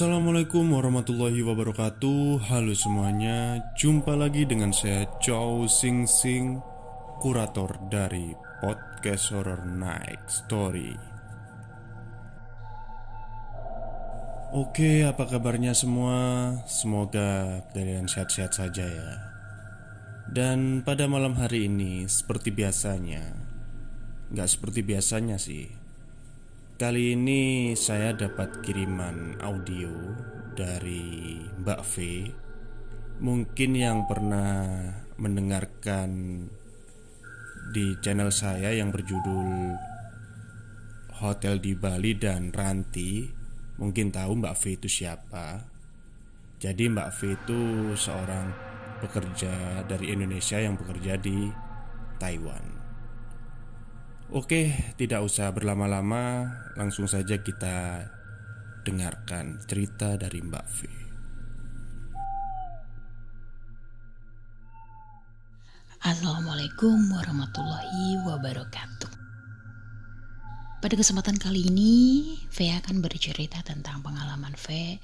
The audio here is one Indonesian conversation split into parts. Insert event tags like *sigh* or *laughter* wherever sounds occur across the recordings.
Assalamualaikum warahmatullahi wabarakatuh. Halo semuanya Jumpa lagi dengan saya Chow Sing Sing Kurator dari Podcast Horror Night Story. Oke apa kabarnya semua? Semoga kalian sehat-sehat saja ya. Dan pada malam hari ini Seperti biasanya Gak seperti biasanya sih Kali ini saya dapat kiriman audio dari Mbak V. Mungkin yang pernah mendengarkan di channel saya yang berjudul Hotel di Bali dan Ranti. Mungkin tahu Mbak V itu siapa. Jadi Mbak V itu seorang pekerja dari Indonesia yang bekerja di Taiwan Oke, tidak usah berlama-lama, langsung saja kita dengarkan cerita dari Mbak V. Assalamualaikum warahmatullahi wabarakatuh. Pada kesempatan kali ini, V akan bercerita tentang pengalaman V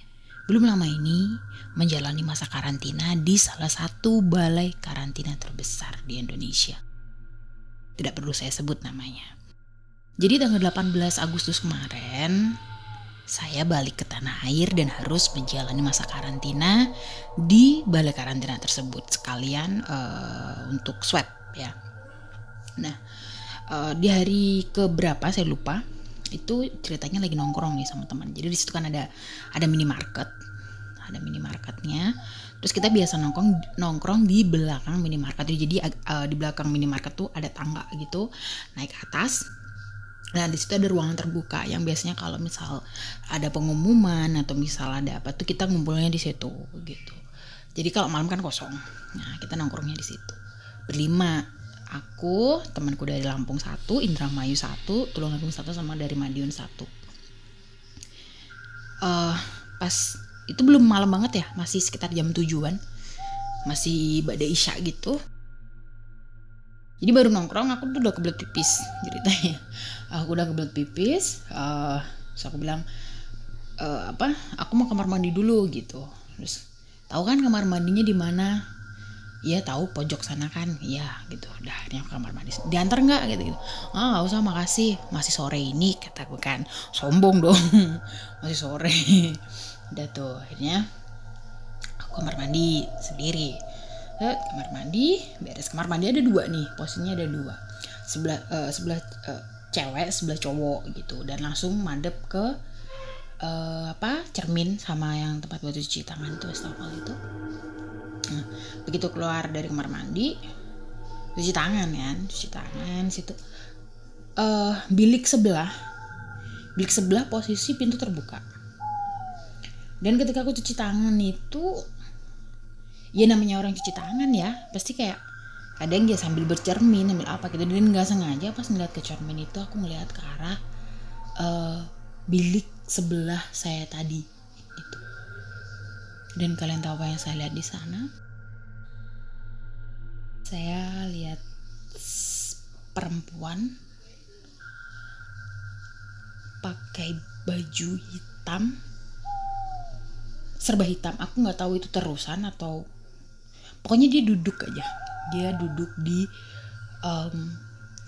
belum lama ini menjalani masa karantina di salah satu balai karantina terbesar di Indonesia. Tidak perlu saya sebut namanya. Jadi tanggal 18 Agustus kemarin, saya balik ke tanah air dan harus menjalani masa karantina di balai karantina tersebut sekalian uh, untuk swab ya. Nah uh, di hari keberapa saya lupa itu ceritanya lagi nongkrong nih sama teman. Jadi di situ kan ada ada minimarket, ada minimarketnya. Terus kita biasa nongkrong nongkrong di belakang minimarket. Jadi uh, di belakang minimarket tuh ada tangga gitu naik ke atas Nah di situ ada ruangan terbuka yang biasanya kalau misal ada pengumuman atau misal ada apa tuh kita ngumpulnya di situ gitu. Jadi kalau malam kan kosong. Nah kita nongkrongnya di situ berlima. Aku, temanku dari Lampung satu, Indramayu satu, Tulungagung satu, sama dari Madiun satu. Uh, pas itu belum malam banget ya, masih sekitar jam tujuan, masih badai isya gitu. Jadi baru nongkrong aku tuh udah kebelet pipis ceritanya. *laughs* Aku udah kebelet pipis uh, terus aku bilang uh, apa aku mau kamar mandi dulu gitu. Terus tahu kan kamar mandinya di mana? Iya tahu pojok sana kan. Iya gitu. Udah ini kamar mandi. Diantar nggak? Gitu, gitu. Ah nggak usah makasih. Masih sore ini Kata gue kan. Sombong dong. *laughs* Masih sore Udah tuh akhirnya Aku kamar mandi sendiri. Ke kamar mandi beres. Kamar mandi ada dua nih posisinya ada dua. Sebelah uh, sebelah uh, cewek sebelah cowok gitu. Dan langsung madep ke uh, apa cermin sama yang tempat buat cuci tangan itu wastafel itu. Nah, begitu keluar dari kamar mandi cuci tangan kan cuci tangan situ. Uh, bilik sebelah bilik sebelah posisi pintu terbuka dan ketika aku cuci tangan itu ya namanya orang cuci tangan ya pasti kayak ada yang dia sambil bercermin sambil apa gitu. Dan nggak sengaja pas ngeliat ke cermin itu aku ngeliat ke arah uh, bilik sebelah saya tadi gitu. Dan kalian tahu apa yang saya lihat di sana? Saya lihat perempuan pakai baju hitam serba hitam. Aku nggak tahu itu terusan atau pokoknya dia duduk aja. Dia duduk di um,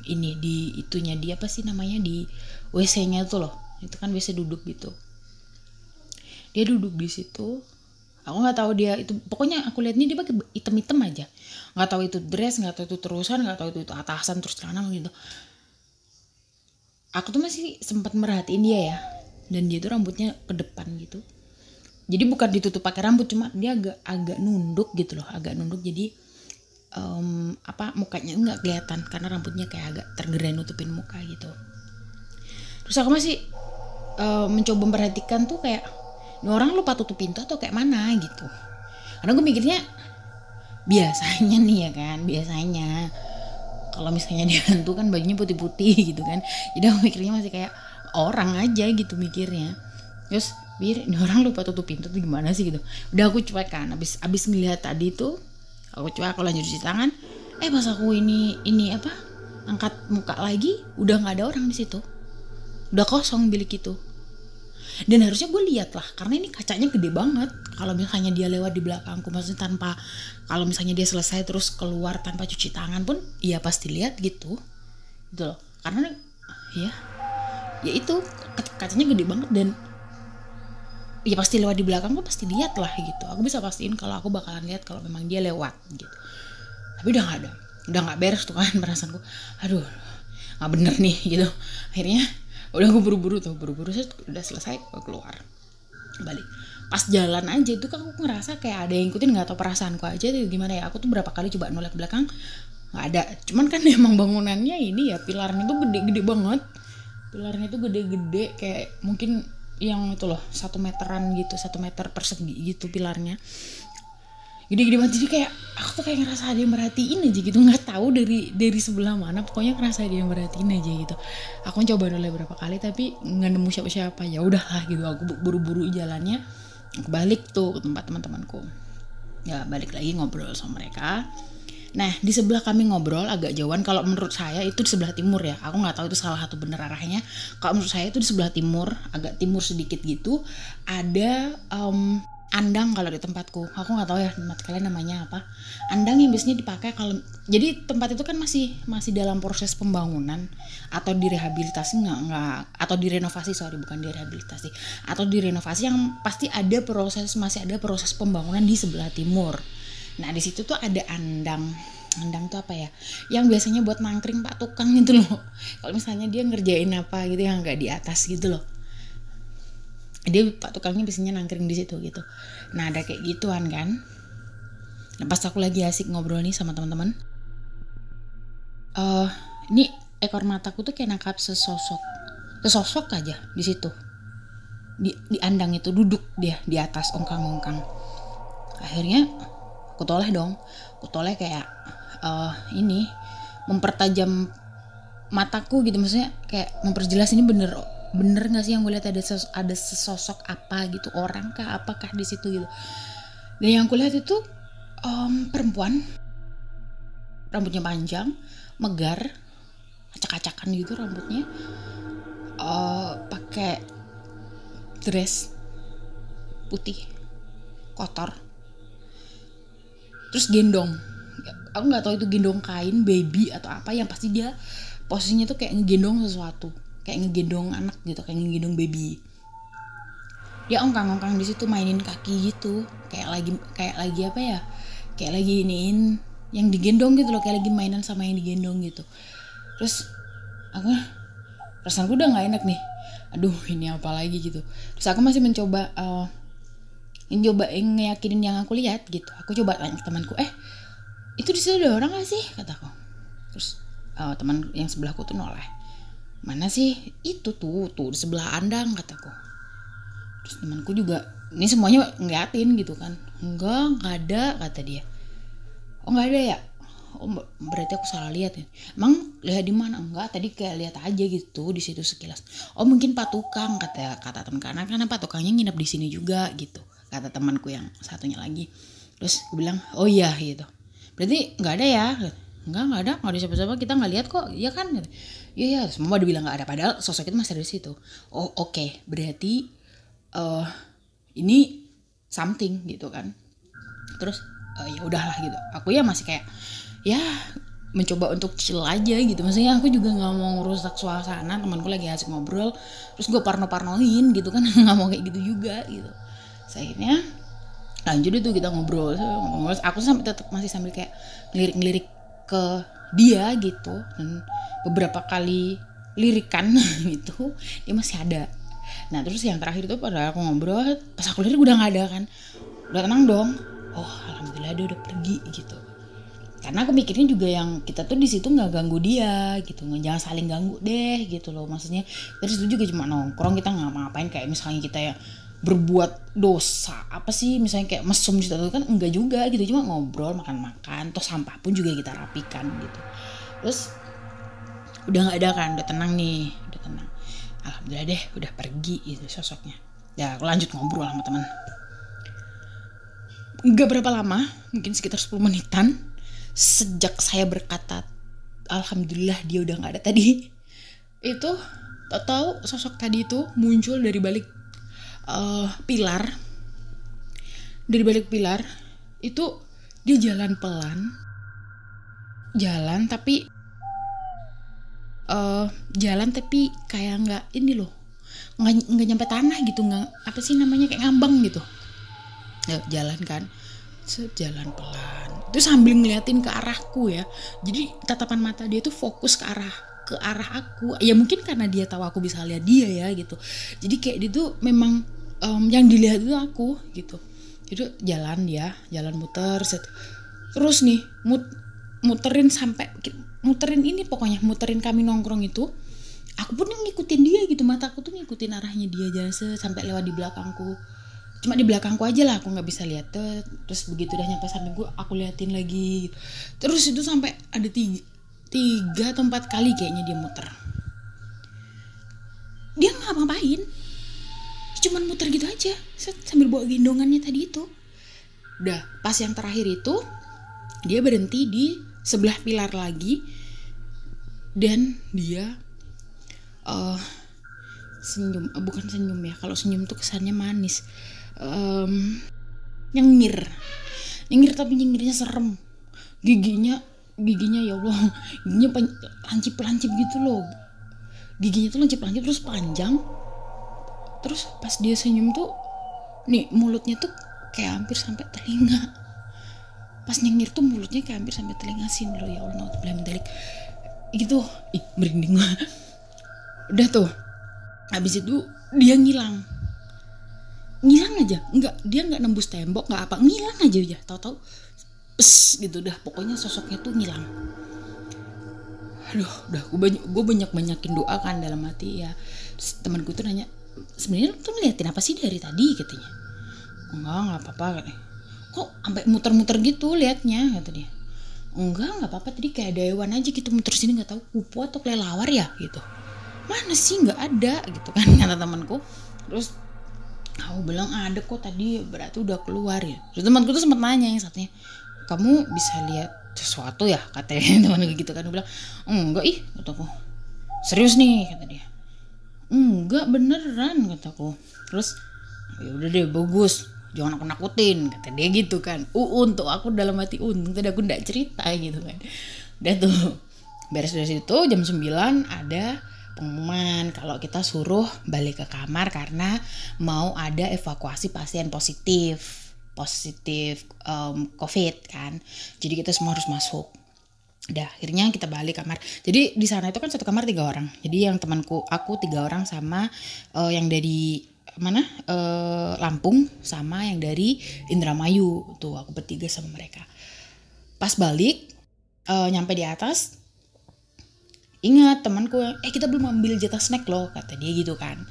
ini di itunya dia apa sih namanya di WC-nya tuh loh. Itu kan WC duduk gitu. Dia duduk di situ. Aku nggak tahu dia itu pokoknya aku lihat ini dia pakai item-item aja. Nggak tahu itu dress nggak tahu itu terusan nggak tahu itu, itu atasan terus celana gitu. Aku tuh masih sempat merhatiin dia ya. Dan dia tuh rambutnya ke depan gitu jadi bukan ditutup pakai rambut cuma dia agak agak nunduk gitu loh agak nunduk. Jadi um, apa mukanya nggak kelihatan karena rambutnya kayak agak tergerai nutupin muka gitu. Terus aku masih uh, mencoba memperhatikan tuh kayak ini orang lupa tutup pintu atau kayak mana gitu. Karena gue mikirnya biasanya nih ya kan biasanya kalau misalnya dia hantu kan bajunya putih-putih gitu kan. Jadi aku mikirnya masih kayak orang aja gitu mikirnya. Terus bir ini orang lupa tutup pintu tuh gimana sih? gitu. Udah aku cuek kan abis abis ngeliat tadi tuh aku cuek aku lanjut cuci tangan. Eh pas aku ini ini apa angkat muka lagi udah nggak ada orang di situ. Udah kosong bilik itu. Dan harusnya gue lihat lah karena ini kacanya gede banget. Kalau misalnya dia lewat di belakangku maksudnya tanpa kalau misalnya dia selesai terus keluar tanpa cuci tangan pun ya pasti lihat gitu. Gitu loh. Karena ya ya itu kacanya gede banget dan ya pasti lewat di belakang gue pasti lihat lah gitu. Aku bisa pastiin kalau aku bakalan lihat kalau memang dia lewat gitu. Tapi udah gak ada udah nggak beres tuh kan *laughs* perasaanku aduh nggak bener nih gitu. Akhirnya udah gue buru-buru tuh buru-buru udah selesai gue keluar. Balik. Pas jalan aja itu kan aku ngerasa kayak ada yang ikutin nggak tau perasaanku aja tuh gimana ya? Aku tuh berapa kali coba nolak belakang nggak ada. Cuman kan *laughs* emang bangunannya ini ya pilarnya tuh gede-gede banget. Pilarnya tuh gede-gede kayak mungkin yang itu loh satu meteran gitu satu meter persegi gitu pilarnya. Gede-gede banget. Jadi kayak aku tuh kayak ngerasa ada yang merhatiin aja gitu. Nggak tahu dari dari sebelah mana pokoknya ngerasa ada yang merhatiin aja gitu. Aku coba dulu beberapa kali tapi nggak nemu siapa-siapa. Ya udahlah gitu aku buru-buru jalannya. Balik tuh ke tempat teman-temanku. Ya balik lagi ngobrol sama mereka Nah di sebelah kami ngobrol agak jauhan. Kalau menurut saya itu di sebelah timur ya. Aku nggak tahu itu salah satu bener arahnya. Kalau menurut saya itu di sebelah timur agak timur sedikit gitu. Ada um, andang kalau di tempatku. Aku nggak tahu ya tempat kalian namanya apa. Andang yang biasanya dipakai kalau jadi tempat itu kan masih masih dalam proses pembangunan atau direhabilitasi nggak nggak atau direnovasi sorry bukan direhabilitasi. Atau direnovasi yang pasti ada proses masih ada proses pembangunan di sebelah timur nah di situ tuh ada andang. Andang tuh apa ya? Yang biasanya buat mangkring pak tukang gitu loh. Kalau misalnya dia ngerjain apa gitu yang nggak di atas gitu loh. Dia pak tukangnya biasanya nangkring di situ gitu. Nah ada kayak gituan kan. Nah pas aku lagi asik ngobrol nih sama teman-teman. Uh, ini ekor mataku tuh kayak nangkap sesosok. Sesosok aja di situ. Di, di andang itu duduk dia di atas ongkang-ongkang. Akhirnya aku toleh dong. Aku toleh kayak uh, ini mempertajam mataku gitu. Maksudnya kayak memperjelas ini bener bener nggak sih yang gue lihat ada ses ada sesosok apa gitu? Orang kah? Apakah di situ gitu? Dan yang gue lihat itu um, perempuan. Rambutnya panjang megar acak-acakan gitu rambutnya. Uh, pakai dress putih kotor terus gendong. Aku nggak tahu itu gendong kain baby atau apa yang pasti dia posisinya tuh kayak ngegendong sesuatu. Kayak ngegendong anak gitu kayak ngegendong baby. Dia ongkang-ongkang di situ mainin kaki gitu. Kayak lagi kayak lagi apa ya? Kayak lagi iniin yang digendong gitu loh kayak lagi mainan sama yang digendong gitu. Terus aku perasaan gue udah nggak enak nih. Aduh ini apa lagi gitu. Terus aku masih mencoba uh, mencoba ngeyakinin yang aku lihat gitu. Aku coba tanya temanku eh itu di situ ada orang gak sih? kataku terus uh, teman yang sebelahku tuh noleh. Mana sih? Itu tuh tuh di sebelah andang kataku terus temanku juga ini semuanya ngeliatin gitu kan. Enggak nggak ada kata dia. Oh nggak ada ya? Oh berarti aku salah lihat ya. Emang lihat di mana? Enggak tadi kayak lihat aja gitu di situ sekilas. Oh mungkin pak tukang kata kata teman karena karena pak tukangnya nginep di sini juga gitu kata temanku yang satunya lagi. Terus gue bilang oh iya gitu. Berarti nggak ada ya? Enggak nggak ada. Nggak ada siapa-siapa. Kita nggak lihat kok. Ya kan? Iya ya semua udah bilang nggak ada. Padahal sosok itu masih ada di situ. Oh oke. Okay. berarti uh, ini something gitu kan. Terus uh, ya udahlah gitu. Aku ya masih kayak ya mencoba untuk chill aja gitu. Maksudnya aku juga nggak mau ngerusak suasana. Temanku lagi asik ngobrol. Terus gue parno parnoin gitu kan. *laughs* Nggak mau kayak gitu juga gitu akhirnya lanjut itu kita ngobrol ngobrol aku sampai tetap masih sambil kayak ngelirik-ngelirik ke dia gitu dan beberapa kali lirikan *laughs* gitu dia masih ada. Nah terus yang terakhir itu pada aku ngobrol pas aku lirik udah nggak ada kan udah tenang dong. Oh alhamdulillah dia udah pergi gitu. Karena aku mikirnya juga yang kita tuh di situ nggak ganggu dia gitu jangan saling ganggu deh gitu loh maksudnya terus itu juga cuma nongkrong kita nggak ngapain kayak misalnya kita ya berbuat dosa apa sih? Misalnya kayak mesum gitu kan enggak juga gitu cuma ngobrol makan-makan terus sampah pun juga kita rapikan gitu. Terus udah nggak ada kan udah tenang nih udah tenang. Alhamdulillah deh udah pergi itu sosoknya. Ya aku lanjut ngobrol sama teman nggak berapa lama mungkin sekitar 10 menitan sejak saya berkata alhamdulillah dia udah nggak ada tadi itu tahu sosok tadi itu muncul dari balik uh, pilar dari balik pilar itu dia jalan pelan jalan tapi uh, jalan tapi kayak nggak ini loh nggak nggak nyampe tanah gitu nggak apa sih namanya kayak ngambang gitu. Ya, jalan kan sejalan pelan. Itu sambil ngeliatin ke arahku ya. Jadi tatapan mata dia tuh fokus ke arah ke arah aku. Ya mungkin karena dia tahu aku bisa lihat dia ya gitu. Jadi kayak dia tuh memang um, yang dilihat itu aku gitu. Itu jalan dia jalan muter set. Terus nih mut muterin sampai muterin ini pokoknya muterin kami nongkrong itu aku pun ngikutin dia gitu mataku tuh ngikutin arahnya dia jalan sampai lewat di belakangku. Cuma di belakangku aja lah aku nggak bisa lihat terus begitu udah nyampe samping gue aku liatin lagi gitu. terus itu sampai ada tiga tiga atau empat kali kayaknya dia muter. Dia nggak ngapain cuman muter gitu aja. Sambil bawa gendongannya tadi itu. Udah pas yang terakhir itu dia berhenti di sebelah pilar lagi. Dan dia uh, senyum uh, bukan senyum ya kalau senyum tuh kesannya manis. Um, nyengir. Nyengir tapi nyengirnya serem. Giginya giginya ya Allah giginya lancip lancip gitu loh. Giginya tuh lancip lancip terus panjang terus pas dia senyum tuh nih mulutnya tuh kayak hampir sampai telinga. Pas nyengir tuh mulutnya kayak hampir sampai telinga sih loh ya Allah belum balik gitu. Ih merinding udah tuh. Habis itu dia ngilang. Ngilang aja. Nggak dia nggak nembus tembok nggak apa. Ngilang aja ya tahu-tahu. Pes gitu dah pokoknya sosoknya tuh ngilang. Aduh udah. Gue banyak gue banyak banyakin doa kan dalam hati ya. Temanku tuh nanya sebenarnya tuh ngeliatin apa sih dari tadi katanya? Enggak nggak apa-apa katanya. Kok sampai muter-muter gitu liatnya kata dia. Enggak nggak apa-apa tadi kayak ada hewan aja gitu muter sini nggak tahu kupu atau kelelawar ya gitu. Mana sih nggak ada gitu kan kata temanku. Terus aku bilang ada kok tadi berarti udah keluar ya. Terus temanku tuh sempat nanya yang satunya kamu bisa lihat sesuatu ya? Katanya *laughs* teman gitu kan dia bilang enggak ih kataku serius nih kata dia enggak beneran kataku. Terus ya udah deh bagus. Jangan aku nakutin kata dia gitu kan. Uh untuk aku dalam hati untung tadi aku ndak cerita gitu kan. Udah tuh beres dari situ jam 9 ada pengumuman kalau kita suruh balik ke kamar karena mau ada evakuasi pasien positif positif um, covid kan. Jadi kita semua harus masuk Udah akhirnya kita balik kamar. Jadi di sana itu kan satu kamar tiga orang. Jadi yang temanku aku tiga orang sama uh, yang dari mana uh, Lampung sama yang dari Indramayu tuh aku bertiga sama mereka. Pas balik uh, nyampe di atas ingat temanku eh kita belum ambil jatah snack loh kata dia gitu kan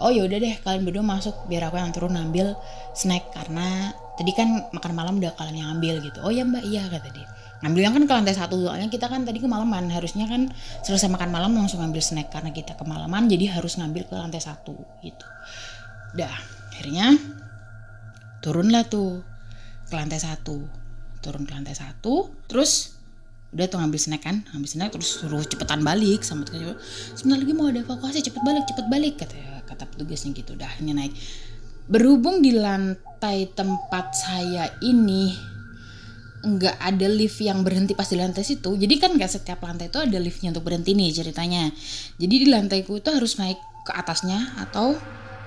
oh ya udah deh kalian berdua masuk biar aku yang turun ambil snack karena tadi kan makan malam udah kalian yang ambil gitu oh ya mbak iya kata dia ngambil yang kan ke lantai satu soalnya kita kan tadi kemalaman. Harusnya kan selesai makan malam langsung ambil snack karena kita kemalaman jadi harus ngambil ke lantai satu gitu. Dah akhirnya turunlah tuh ke lantai satu. Turun ke lantai satu terus udah tuh ngambil snack kan ngambil snack terus suruh cepetan balik sama tukang sebentar lagi mau ada evakuasi cepet balik cepet balik kata kata petugasnya gitu. Udah ini naik. Berhubung di lantai tempat saya ini nggak ada lift yang berhenti pas di lantai situ. Jadi kan nggak setiap lantai itu ada liftnya untuk berhenti nih ceritanya. Jadi di lantaiku itu harus naik ke atasnya atau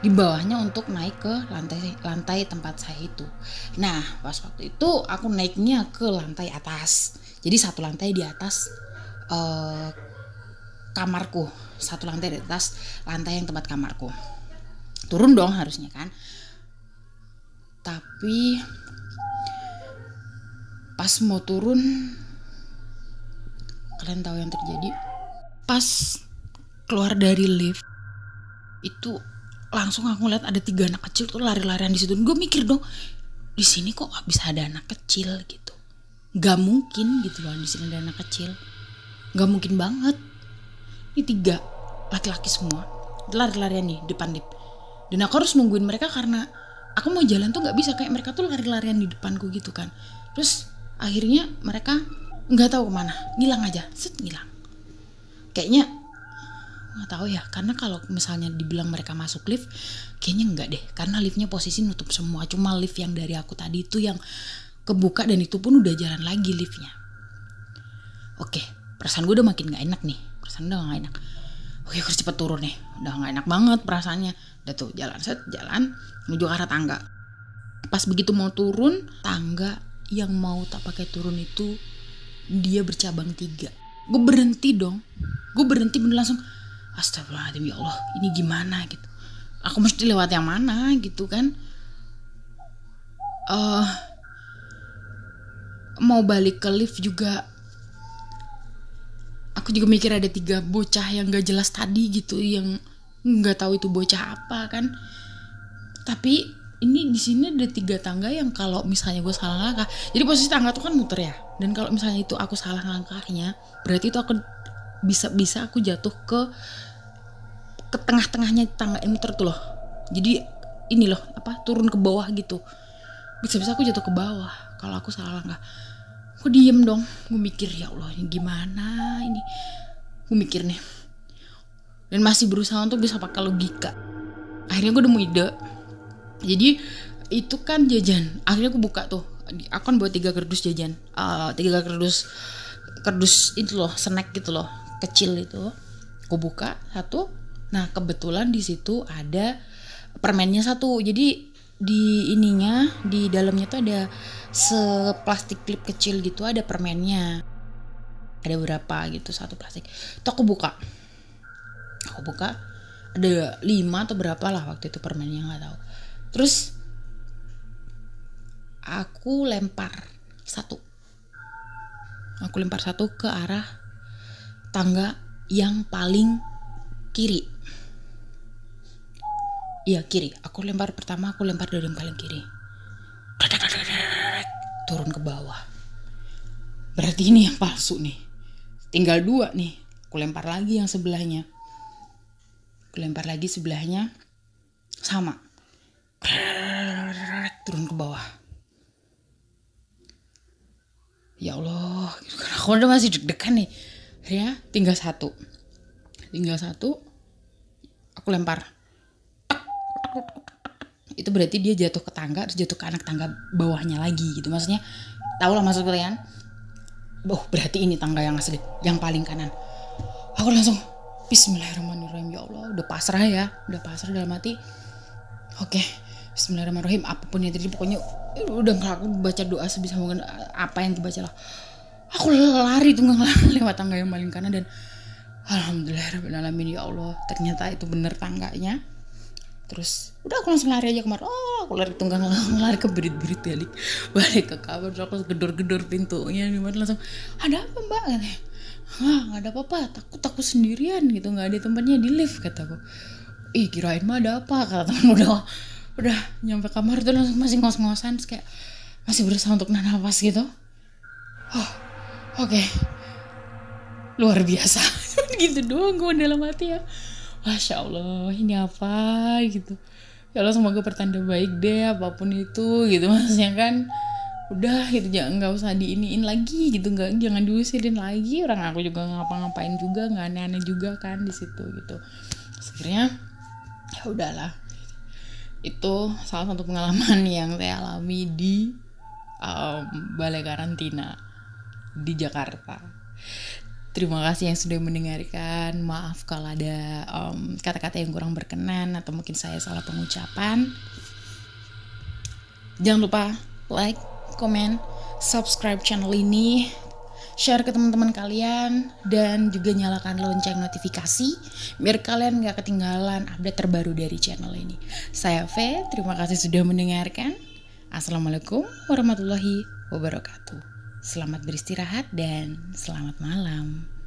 di bawahnya untuk naik ke lantai lantai tempat saya itu. Nah pas waktu itu aku naiknya ke lantai atas. Jadi satu lantai di atas uh, kamarku. Satu lantai di atas lantai yang tempat kamarku. Turun dong harusnya kan. Tapi pas mau turun kalian tahu yang terjadi pas keluar dari lift itu langsung aku lihat ada tiga anak kecil tuh lari-larian di situ gue mikir dong di sini kok bisa ada anak kecil gitu Gak mungkin gitu loh di sini ada anak kecil. Gak mungkin banget. Ini tiga laki-laki semua lari-larian nih depan lip. Dan aku harus nungguin mereka karena aku mau jalan tuh nggak bisa kayak mereka tuh lari-larian di depanku gitu kan. Terus akhirnya mereka nggak tahu ke mana, ngilang aja, set ngilang. Kayaknya nggak tahu ya. Karena kalau misalnya dibilang mereka masuk lift kayaknya enggak deh. Karena liftnya posisi nutup semua. Cuma lift yang dari aku tadi itu yang kebuka dan itu pun udah jalan lagi liftnya. Oke perasaan gue udah makin nggak enak nih. Perasaan udah nggak enak. Oke harus cepet turun nih. Udah nggak enak banget perasaannya. Udah tuh jalan set jalan menuju arah tangga. Pas begitu mau turun tangga yang mau tak pakai turun itu dia bercabang tiga. Gue berhenti dong. Gue berhenti bener langsung Astagfirullahaladzim ya Allah ini gimana? Gitu. Aku mesti lewat yang mana? Gitu kan. Uh, mau balik ke lift juga aku juga mikir ada tiga bocah yang gak jelas tadi gitu yang nggak tahu itu bocah apa kan. Tapi ini di sini ada tiga tangga yang kalau misalnya gue salah langkah jadi posisi tangga tuh kan muter ya. Dan kalau misalnya itu aku salah langkahnya berarti itu aku bisa bisa aku jatuh ke ke tengah-tengahnya tangga yang muter tuh loh. Jadi ini loh apa turun ke bawah gitu. Bisa-bisa aku jatuh ke bawah kalau aku salah langkah. Aku diem dong? Gue mikir ya Allah ini gimana ini? Gue mikir nih. Dan masih berusaha untuk bisa pakai logika. Akhirnya gue nemu ide jadi itu kan jajan. Akhirnya aku buka tuh. Aku kan buat tiga kardus jajan. Uh, tiga kardus kardus itu loh snack gitu loh kecil itu. Aku buka satu. Nah kebetulan di situ ada permennya satu. Jadi di ininya di dalamnya tuh ada seplastik klip kecil gitu ada permennya. Ada berapa gitu satu plastik. Tuh aku buka. Aku buka. Ada lima atau berapa lah waktu itu permennya nggak tahu terus aku lempar satu. Aku lempar satu ke arah tangga yang paling kiri. Iya kiri. Aku lempar pertama aku lempar dari yang paling kiri. Turun ke bawah. Berarti ini yang palsu nih. Tinggal dua nih. Aku lempar lagi yang sebelahnya. Aku lempar lagi sebelahnya. Sama turun ke bawah. Ya Allah gitu kan. aku udah masih deg-degan nih. Akhirnya tinggal satu. Tinggal satu aku lempar. Itu berarti dia jatuh ke tangga terus jatuh ke anak tangga bawahnya lagi gitu. Maksudnya tahu lah maksud kalian? Oh berarti ini tangga yang asli yang paling kanan. Aku langsung Bismillahirrahmanirrahim. Ya Allah udah pasrah ya udah pasrah dalam hati. Oke Bismillahirrahmanirrahim apa pun yang terjadi pokoknya udah nggak aku baca doa sebisa mungkin apa yang dibaca lah. Aku lari tuh nggak *laughs* lewat tangga yang paling kanan dan alhamdulillah ya Allah ternyata itu bener tangganya. Terus udah aku langsung lari aja kemarin. Oh aku lari tunggang lari ke berit-berit balik. *laughs* Balik ke kamar terus aku gedor-gedor pintunya gimana langsung ada apa mbak? Katanya. Ah nggak ada apa-apa takut takut sendirian gitu nggak ada tempatnya di lift kataku. Ih kirain mah ada apa kata teman udah udah nyampe kamar tuh langsung masih ngos-ngosan kayak masih berusaha untuk nafas gitu. Oh oke. Okay. luar biasa. *laughs* Gitu doang gue dalam hati ya. Masya allah ini apa gitu. Ya Allah semoga pertanda baik deh apa pun itu gitu. *laughs* Maksudnya kan udah gitu jangan nggak usah diiniin lagi gitu. Nggak jangan diusirin lagi. Orang aku juga ngapa-ngapain juga nggak aneh-aneh juga kan di situ gitu. Akhirnya ya udahlah itu salah satu pengalaman *laughs* yang saya alami di um, balai karantina di Jakarta. Terima kasih yang sudah mendengarkan. Maaf kalau ada kata-kata um, yang kurang berkenan atau mungkin saya salah pengucapan. Jangan lupa like, comment, subscribe channel ini share ke teman-teman kalian dan juga nyalakan lonceng notifikasi biar kalian gak ketinggalan update terbaru dari channel ini. Saya V, terima kasih sudah mendengarkan. Assalamualaikum warahmatullahi wabarakatuh. Selamat beristirahat dan selamat malam.